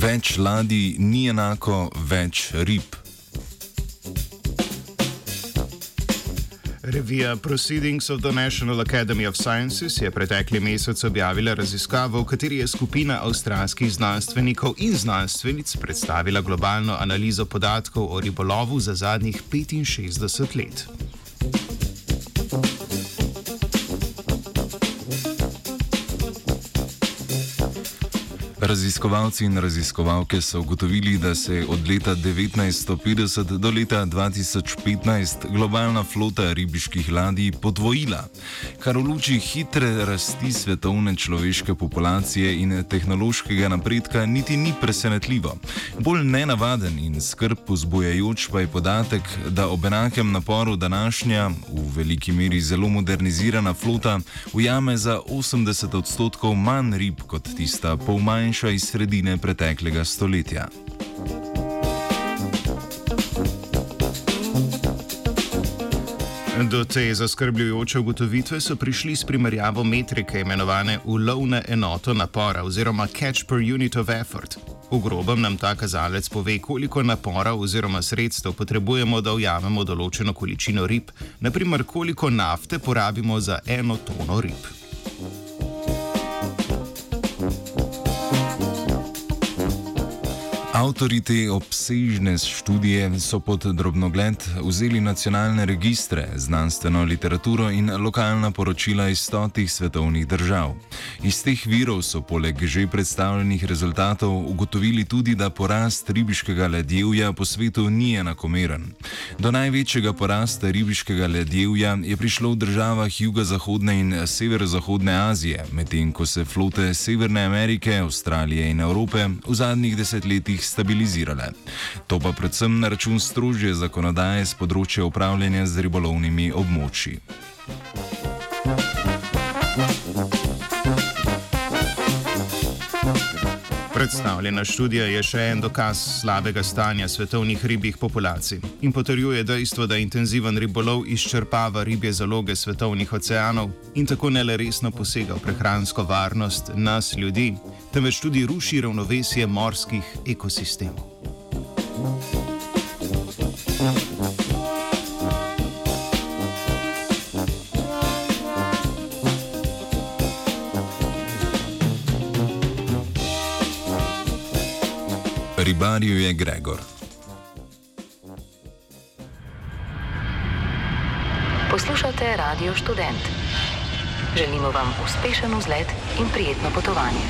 Več ladij ni enako več rib. Revija Proceedings of the National Academy of Sciences je pretekli mesec objavila raziskavo, v kateri je skupina avstralskih znanstvenikov in znanstvenic predstavila globalno analizo podatkov o ribolovu za zadnjih 65 let. Raziskovalci in raziskovalke so ugotovili, da se je od leta 1950 do leta 2015 globalna flota ribiških ladij podvojila, kar v luči hitre rasti svetovne človeške populacije in tehnološkega napredka niti ni presenetljivo. Bolj nenavaden in skrb vzbujajoč pa je podatek, da ob enakem naporu današnja, v veliki meri zelo modernizirana flota, ujame za 80 odstotkov manj rib kot tista pol manjša manjša iz sredine preteklega stoletja. Do te zaskrbljujoče ugotovitve so prišli s primerjavo metrike imenovane ulovne enoto napora oziroma catch per unit of effort. V grobem nam ta kazalec pove, koliko napora oziroma sredstev potrebujemo, da ujamemo določeno količino rib, naprimer koliko nafte porabimo za eno tono rib. Avtori te obsežne študije so pod drobnogled vzeli nacionalne registre, znanstveno literaturo in lokalna poročila iz stotih svetovnih držav. Iz teh virov so poleg že predstavljenih rezultatov ugotovili tudi, da porast ribiškega ledjevja po svetu ni enakomeren. Do največjega porasta ribiškega ledjevja je prišlo v državah jugozahodne in severozahodne Azije, medtem ko se flote Severne Amerike, Avstralije in Evrope v zadnjih desetletjih stabilizirale. To pa predvsem na račun strožje zakonodaje z področja upravljanja z ribolovnimi območji. Predstavljena študija je še en dokaz slabega stanja svetovnih ribjih populacij in potrjuje dejstvo, da intenziven ribolov izčrpava ribje zaloge svetovnih oceanov in tako ne le resno posega v prehransko varnost nas ljudi, temveč tudi ruši ravnovesje morskih ekosistemov. Ribarju je Gregor. Poslušate Radio Student. Želimo vam uspešen vzlet in prijetno potovanje.